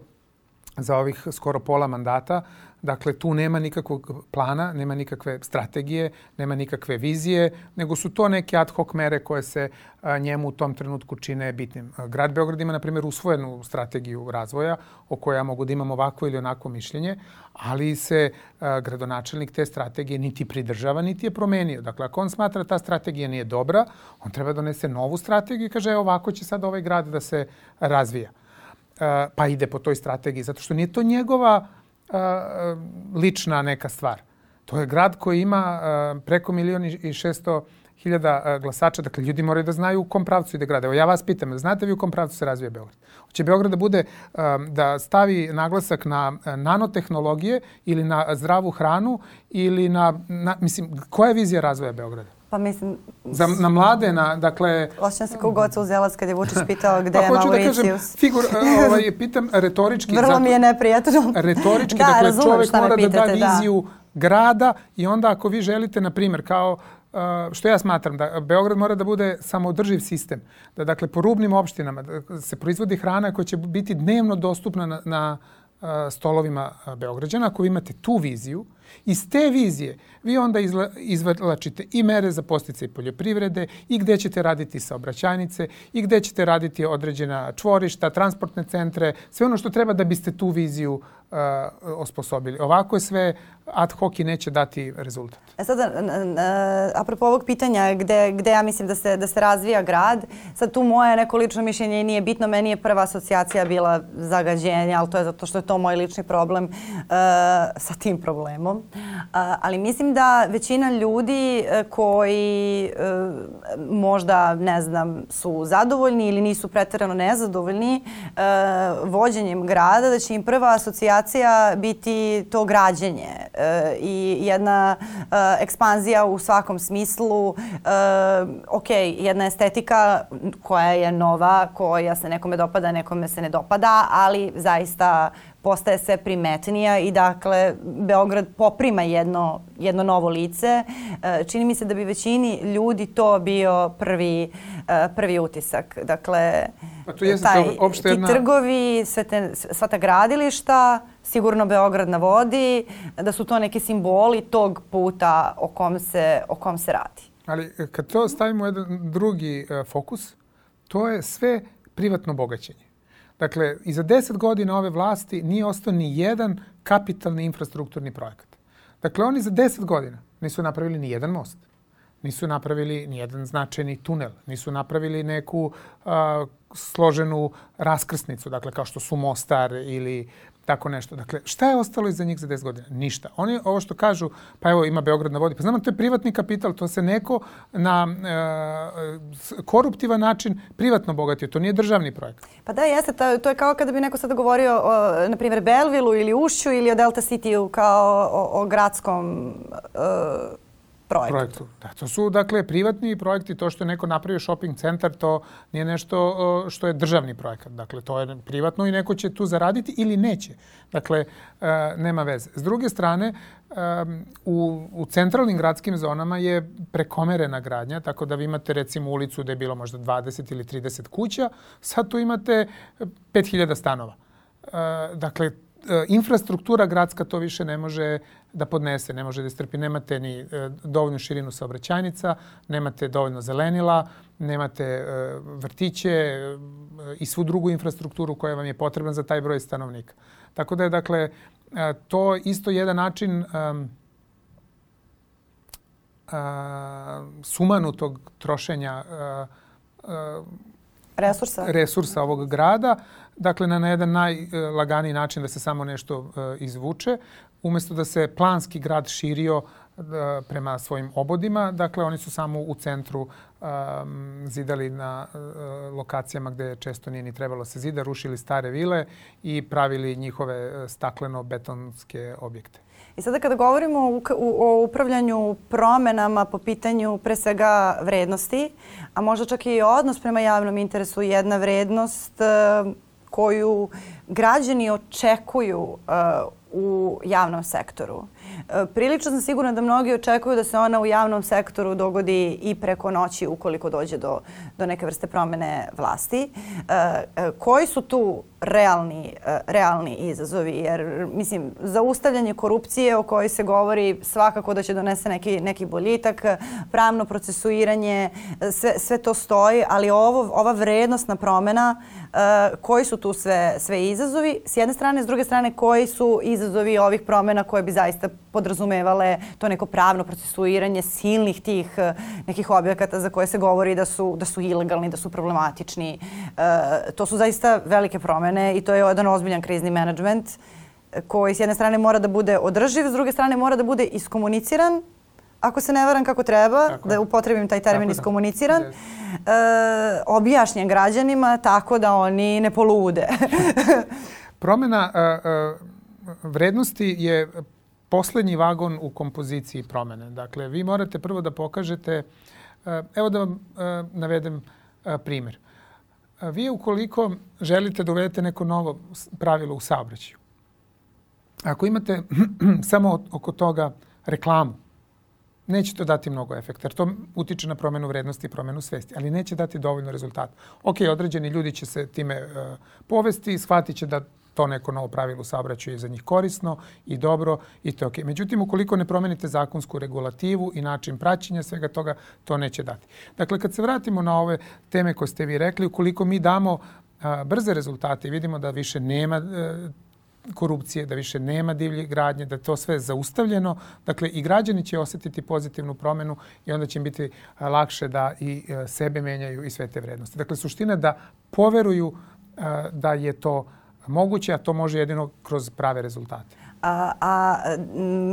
A: za ovih skoro pola mandata, Dakle, tu nema nikakvog plana, nema nikakve strategije, nema nikakve vizije, nego su to neke ad hoc mere koje se a, njemu u tom trenutku čine bitnim. Grad Beograd ima, na primjer, usvojenu strategiju razvoja o kojoj ja mogu da imam ovako ili onako mišljenje, ali se a, gradonačelnik te strategije niti pridržava, niti je promenio. Dakle, ako on smatra ta strategija nije dobra, on treba da donese novu strategiju i kaže, e, ovako će sad ovaj grad da se razvija. pa ide po toj strategiji, zato što nije to njegova a, lična neka stvar. To je grad koji ima preko milijon i šesto hiljada glasača. Dakle, ljudi moraju da znaju u kom pravcu ide grad. Evo, ja vas pitam, znate vi u kom pravcu se razvija Beograd? Hoće Beograd da bude, da stavi naglasak na nanotehnologije ili na zdravu hranu ili na, na mislim, koja je vizija razvoja Beograda?
B: Pa mislim...
A: Za, na mlade, na, dakle...
B: Osjećam se kao goca uzelac kad je Vučić pitao gde pa, je Mauricius. Da kažem,
A: figur, ovaj, pitam retorički.
B: Vrlo zato, mi je neprijatno.
A: Retorički, da, dakle, čovek mora pitate, da da viziju da. grada i onda ako vi želite, na primjer, kao što ja smatram da Beograd mora da bude samoodrživ sistem. Da dakle po rubnim opštinama da se proizvodi hrana koja će biti dnevno dostupna na, na stolovima Beograđana. Ako vi imate tu viziju, Iz te vizije vi onda izvlačite i mere za posticaj poljoprivrede i gde ćete raditi saobraćajnice i gde ćete raditi određena čvorišta, transportne centre, sve ono što treba da biste tu viziju uh, osposobili. Ovako je sve ad hoc i neće dati rezultat.
B: E sada, apropo ovog pitanja gde, gde ja mislim da se, da se razvija grad, sad tu moje neko lično mišljenje nije bitno, meni je prva asocijacija bila zagađenje, ali to je zato što je to moj lični problem uh, sa tim problemom Ali mislim da većina ljudi e, koji e, možda, ne znam, su zadovoljni ili nisu pretarano nezadovoljni e, vođenjem grada, da će im prva asocijacija biti to građenje i jedna ekspanzija u svakom smislu. Ok, jedna estetika koja je nova, koja se nekome dopada, nekome se ne dopada, ali zaista postaje sve primetnija i dakle Beograd poprima jedno, jedno novo lice. E, čini mi se da bi većini ljudi to bio prvi, e, prvi utisak. Dakle,
A: pa to jeste taj,
B: ti jedna... trgovi, sve te, sva ta gradilišta, sigurno Beograd na vodi, da su to neki simboli tog puta o kom se, o kom se radi.
A: Ali kad to stavimo jedan drugi uh, fokus, to je sve privatno bogaćenje. Dakle, i za deset godina ove vlasti nije ostao ni jedan kapitalni infrastrukturni projekat. Dakle, oni za deset godina nisu napravili ni jedan most. Nisu napravili ni jedan značajni tunel. Nisu napravili neku uh, složenu raskrsnicu, dakle kao što su Mostar ili tako nešto. Dakle, šta je ostalo iza njih za 10 godina? Ništa. Oni ovo što kažu, pa evo ima Beograd na vodi, pa znamo to je privatni kapital, to se neko na e, koruptivan način privatno bogatio, to nije državni projekat.
B: Pa da, jeste, to, to je kao kada bi neko sada govorio o, na primjer, Belvilu ili Ušću ili o Delta Cityu kao o, o gradskom e, projektu. projektu.
A: Da, to su dakle privatni projekti, to što je neko napravio shopping centar, to nije nešto što je državni projekat. Dakle, to je privatno i neko će tu zaraditi ili neće. Dakle, e, nema veze. S druge strane, u, u centralnim gradskim zonama je prekomerena gradnja, tako da vi imate recimo ulicu gde je bilo možda 20 ili 30 kuća, sad tu imate 5000 stanova. E, dakle, infrastruktura gradska to više ne može da podnese, ne može da istrpi. Nemate ni e, dovoljnu širinu saobraćajnica, nemate dovoljno zelenila, nemate e, vrtiće i svu drugu infrastrukturu koja vam je potrebna za taj broj stanovnika. Tako da je, dakle, to isto jedan način um, sumanutog trošenja
B: resursa.
A: resursa ovog grada dakle na, jedan najlaganiji način da se samo nešto uh, izvuče, umesto da se planski grad širio uh, prema svojim obodima, dakle oni su samo u centru um, zidali na lokacijama gde često nije ni trebalo se zida, rušili stare vile i pravili njihove stakleno-betonske objekte.
B: I sada kada govorimo o upravljanju promenama po pitanju pre svega vrednosti, a možda čak i odnos prema javnom interesu, jedna vrednost koju građani očekuju uh, u javnom sektoru. E, prilično sam sigurna da mnogi očekuju da se ona u javnom sektoru dogodi i preko noći ukoliko dođe do, do neke vrste promene vlasti. E, koji su tu realni, realni izazovi? Jer, mislim, zaustavljanje korupcije o kojoj se govori svakako da će donese neki, neki boljitak, pravno procesuiranje, sve, sve to stoji, ali ovo, ova vrednostna promena, koji su tu sve, sve izazovi? S jedne strane, s druge strane, koji su izazovi ovih promena koje bi zaista podrazumevale to neko pravno procesuiranje silnih tih nekih objekata za koje se govori da su, da su ilegalni, da su problematični. E, to su zaista velike promene i to je jedan ozbiljan krizni menadžment koji s jedne strane mora da bude održiv, s druge strane mora da bude iskomuniciran ako se ne varam kako treba, tako da upotrebim taj termin tako iskomuniciran, da. e, objašnjen građanima tako da oni ne polude.
A: Promena uh, uh, vrednosti je poslednji vagon u kompoziciji promene. Dakle, vi morate prvo da pokažete, eh, evo da vam navedem primer. Vi ukoliko želite da uvedete neko novo pravilo u saobraćaju, ako imate samo oko toga reklamu, neće to dati mnogo efekta, jer to utiče na promenu vrednosti i promenu svesti, ali neće dati dovoljno rezultata. Ok, određeni ljudi će se time uh, povesti i shvatit će da to neko novo pravilo saobraćaju je za njih korisno i dobro i to je okej. Okay. Međutim, ukoliko ne promenite zakonsku regulativu i način praćenja svega toga, to neće dati. Dakle, kad se vratimo na ove teme koje ste vi rekli, ukoliko mi damo a, brze rezultate i vidimo da više nema a, korupcije, da više nema divlje gradnje, da to sve zaustavljeno. Dakle, i građani će osetiti pozitivnu promenu i onda će im biti lakše da i sebe menjaju i sve te vrednosti. Dakle, suština je da poveruju da je to moguće, a to može jedino kroz prave rezultate.
B: A, a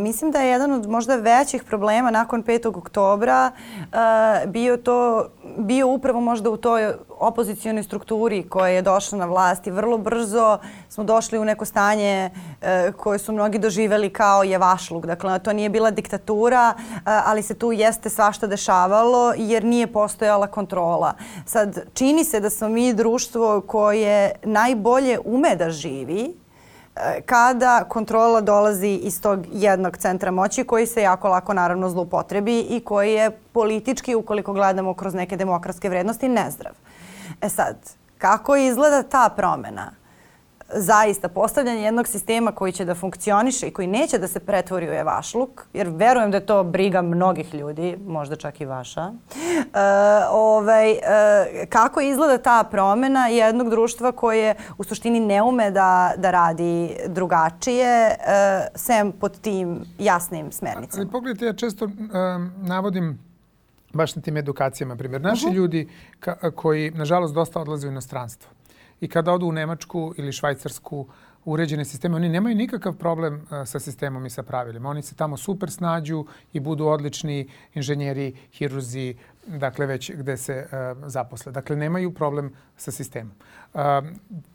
B: mislim da je jedan od možda većih problema nakon 5. oktobra a, bio to bio upravo možda u toj opozicijonoj strukturi koja je došla na vlast i vrlo brzo smo došli u neko stanje e, koje su mnogi doživeli kao jevašluk. Dakle, to nije bila diktatura, e, ali se tu jeste svašta dešavalo jer nije postojala kontrola. Sad, čini se da smo mi društvo koje najbolje ume da živi, kada kontrola dolazi iz tog jednog centra moći koji se jako lako naravno zlupotrebi i koji je politički, ukoliko gledamo kroz neke demokratske vrednosti, nezdrav. E sad, kako izgleda ta promena? Zaista postavljanje jednog sistema koji će da funkcioniše i koji neće da se pretvori u evašluk, jer verujem da je to briga mnogih ljudi, možda čak i vaša. E, ovaj, e, kako izgleda ta promena jednog društva koje u suštini ne ume da, da radi drugačije, e, sem pod tim jasnim smernicama?
A: Ali pogledajte, ja često um, navodim baš na tim edukacijama, primjer. Naši uh -huh. ljudi ka, koji, nažalost, dosta odlaze u inostranstvo i kada odu u Nemačku ili Švajcarsku uređene sisteme, oni nemaju nikakav problem uh, sa sistemom i sa pravilima. Oni se tamo super snađu i budu odlični inženjeri, hirurzi, dakle već gde se uh, zaposle. Dakle, nemaju problem sa sistemom. Uh,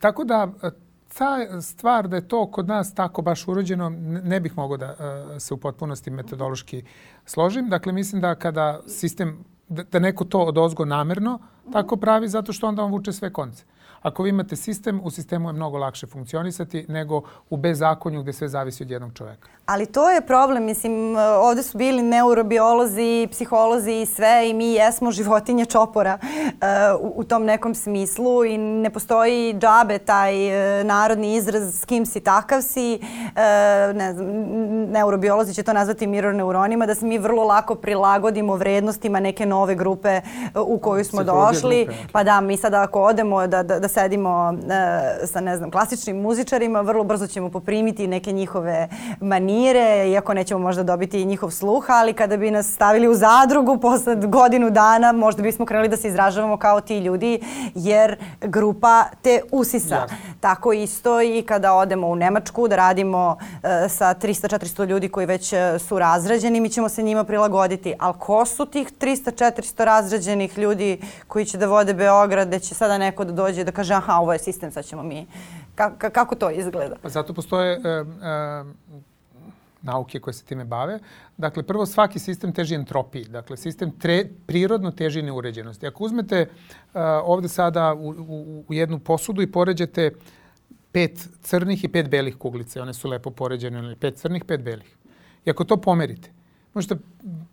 A: tako da ta stvar da je to kod nas tako baš urođeno, ne bih mogao da se u potpunosti metodološki složim. Dakle, mislim da kada sistem, da, da neko to od ozgo namerno tako pravi, zato što onda on vuče sve konce. Ako vi imate sistem, u sistemu je mnogo lakše funkcionisati nego u bezakonju gde sve zavisi od jednog čoveka.
B: Ali to je problem, mislim, ovde su bili neurobiolozi, psiholozi i sve i mi jesmo životinje čopora uh, u, tom nekom smislu i ne postoji džabe taj uh, narodni izraz s kim si takav si. Uh, ne znam, neurobiolozi će to nazvati mirror neuronima, da se mi vrlo lako prilagodimo vrednostima neke nove grupe u koju smo došli. Grupe. Pa da, mi sada ako odemo da, da, da sedimo uh, sa, ne znam, klasičnim muzičarima, vrlo brzo ćemo poprimiti neke njihove manire, iako nećemo možda dobiti njihov sluh, ali kada bi nas stavili u zadrugu posle godinu dana, možda bismo krenuli da se izražavamo kao ti ljudi, jer grupa te usisa. Ja. Tako isto i kada odemo u Nemačku da radimo uh, sa 300-400 ljudi koji već uh, su razrađeni, mi ćemo se njima prilagoditi. Ali ko su tih 300-400 razrađenih ljudi koji će da vode Beograd, da će sada neko da dođe da kaže aha, ovo je sistem, sad ćemo mi Ka, kako to izgleda?
A: Pa zato postoje uh, uh, nauke koje se time bave. Dakle, prvo svaki sistem teži entropiji. Dakle, sistem tre, prirodno teži neuređenosti. Ako uzmete uh, ovde sada u, u, u jednu posudu i poređate pet crnih i pet belih kuglice, one su lepo poređene, pet crnih, pet belih. I ako to pomerite, možete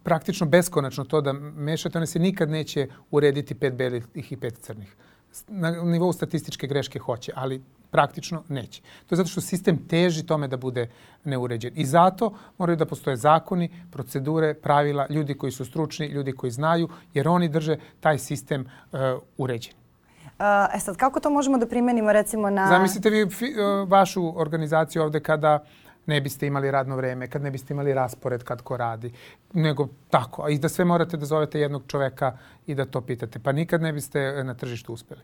A: praktično beskonačno to da mešate, one se nikad neće urediti pet belih i pet crnih. Na nivou statističke greške hoće, ali praktično neće. To je zato što sistem teži tome da bude neuređen. I zato moraju da postoje zakoni, procedure, pravila, ljudi koji su stručni, ljudi koji znaju, jer oni drže taj sistem uh, uređen.
B: Uh, e sad, kako to možemo da primenimo recimo na...
A: Zamislite vi fi, uh, vašu organizaciju ovde kada ne biste imali radno vreme, kad ne biste imali raspored kad ko radi, nego tako. I da sve morate da zovete jednog čoveka i da to pitate. Pa nikad ne biste na tržištu uspeli.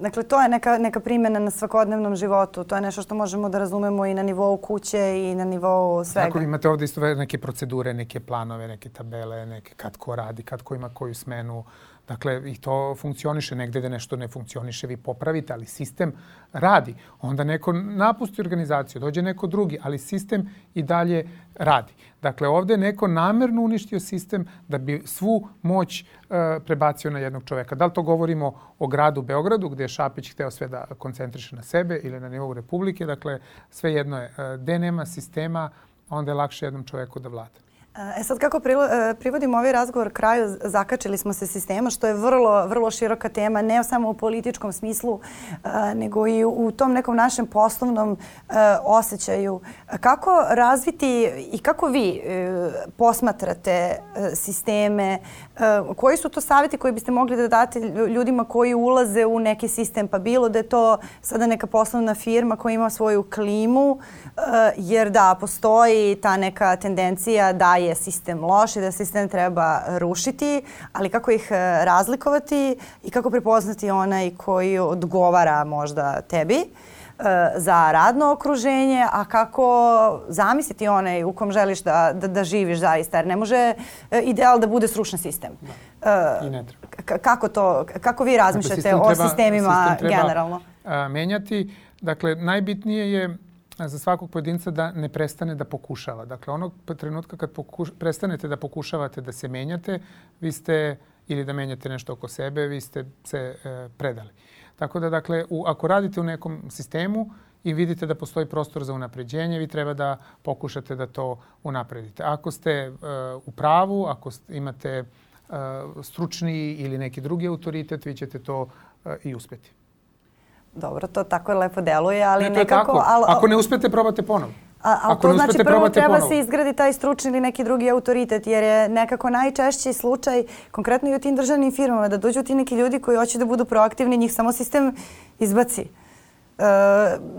B: Dakle, to je neka, neka primjena na svakodnevnom životu. To je nešto što možemo da razumemo i na nivou kuće i na nivou svega.
A: Tako, imate ovde isto neke procedure, neke planove, neke tabele, neke kad ko radi, kad ko ima koju smenu, Dakle, i to funkcioniše negde da nešto ne funkcioniše, vi popravite, ali sistem radi. Onda neko napusti organizaciju, dođe neko drugi, ali sistem i dalje radi. Dakle, ovde je neko namerno uništio sistem da bi svu moć e, prebacio na jednog čoveka. Da li to govorimo o gradu Beogradu, gde je Šapić hteo sve da koncentriše na sebe ili na nivou Republike. Dakle, sve jedno je, e, gde nema sistema, onda je lakše jednom čoveku da vlada.
B: E sad kako e, privodimo ovaj razgovor kraju, zakačili smo se sistema što je vrlo, vrlo široka tema, ne samo u političkom smislu, e, nego i u tom nekom našem poslovnom e, osjećaju. Kako razviti i kako vi posmatrate sisteme, koji su to savjeti koji biste mogli da date ljudima koji ulaze u neki sistem, pa bilo da je to sada neka poslovna firma koja ima svoju klimu, jer da, postoji ta neka tendencija da je sistem loš i da sistem treba rušiti, ali kako ih e, razlikovati i kako prepoznati onaj koji odgovara možda tebi. za radno okruženje, a kako zamisliti onaj u kom želiš da, da, da živiš zaista, jer ne može e, ideal da bude srušen sistem.
A: Da. I ne
B: treba. Kako, to, kako vi razmišljate dakle, o sistemima sistem treba, generalno?
A: A, menjati. Dakle, najbitnije je za svakog pojedinca da ne prestane da pokušava. Dakle, onog trenutka kad pokuš, prestanete da pokušavate da se menjate, vi ste ili da menjate nešto oko sebe, vi ste se e, predali. Tako da, dakle, u, ako radite u nekom sistemu i vidite da postoji prostor za unapređenje, vi treba da pokušate da to unapredite. Ako ste e, u pravu, ako imate e, stručni ili neki drugi autoritet, vi ćete to e, i uspeti.
B: Dobro, to tako lepo deluje, ali
A: ne,
B: nekako...
A: Tako. Ali, Ako ne uspete, probate ponovo.
B: A, ali Ako to znači prvo treba ponovo. se izgradi taj stručni ili neki drugi autoritet, jer je nekako najčešći slučaj, konkretno i u tim državnim firmama, da dođu ti neki ljudi koji hoće da budu proaktivni, njih samo sistem izbaci. E,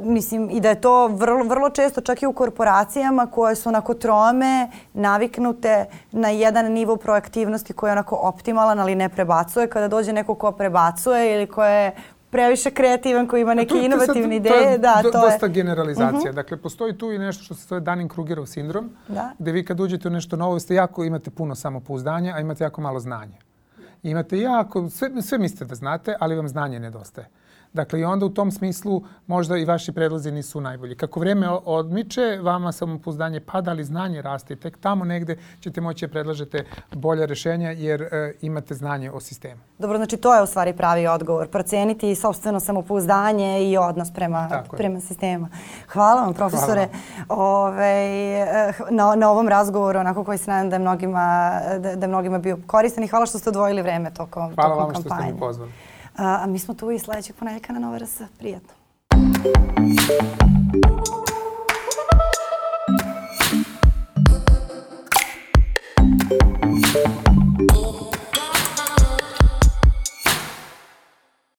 B: mislim, i da je to vrlo, vrlo često čak i u korporacijama koje su onako trome, naviknute na jedan nivo proaktivnosti koji je onako optimalan, ali ne prebacuje. Kada dođe neko ko prebacuje ili ko je previše kreativan, koji ima neke to, inovativne ideje. To je
A: da, to dosta je. generalizacija. Uh mhm. -huh. Dakle, postoji tu i nešto što se zove Dunning-Krugerov sindrom, da. gde vi kad uđete u nešto novo, ste jako, imate puno samopouzdanja, a imate jako malo znanja. I imate jako, sve, sve mislite da znate, ali vam znanje nedostaje. Dakle, i onda u tom smislu možda i vaši predlozi nisu najbolji. Kako vreme odmiče, vama samopouzdanje pada, ali znanje raste. Tek tamo negde ćete moći da predlažete bolje rešenja jer e, imate znanje o sistemu.
B: Dobro, znači to je u stvari pravi odgovor. Proceniti sobstveno samopouzdanje i odnos prema, prema sistemu. Hvala vam, profesore, Hvala. Ove, eh, na, na ovom razgovoru, onako koji se nadam da je mnogima, da, da je mnogima bio koristan i hvala što ste odvojili vreme tokom,
A: hvala
B: tokom kampanje.
A: Hvala vam što ste mi pozvali.
B: A, a mi smo tu i sledećeg ponedjeljka na Nova RS. Prijatno.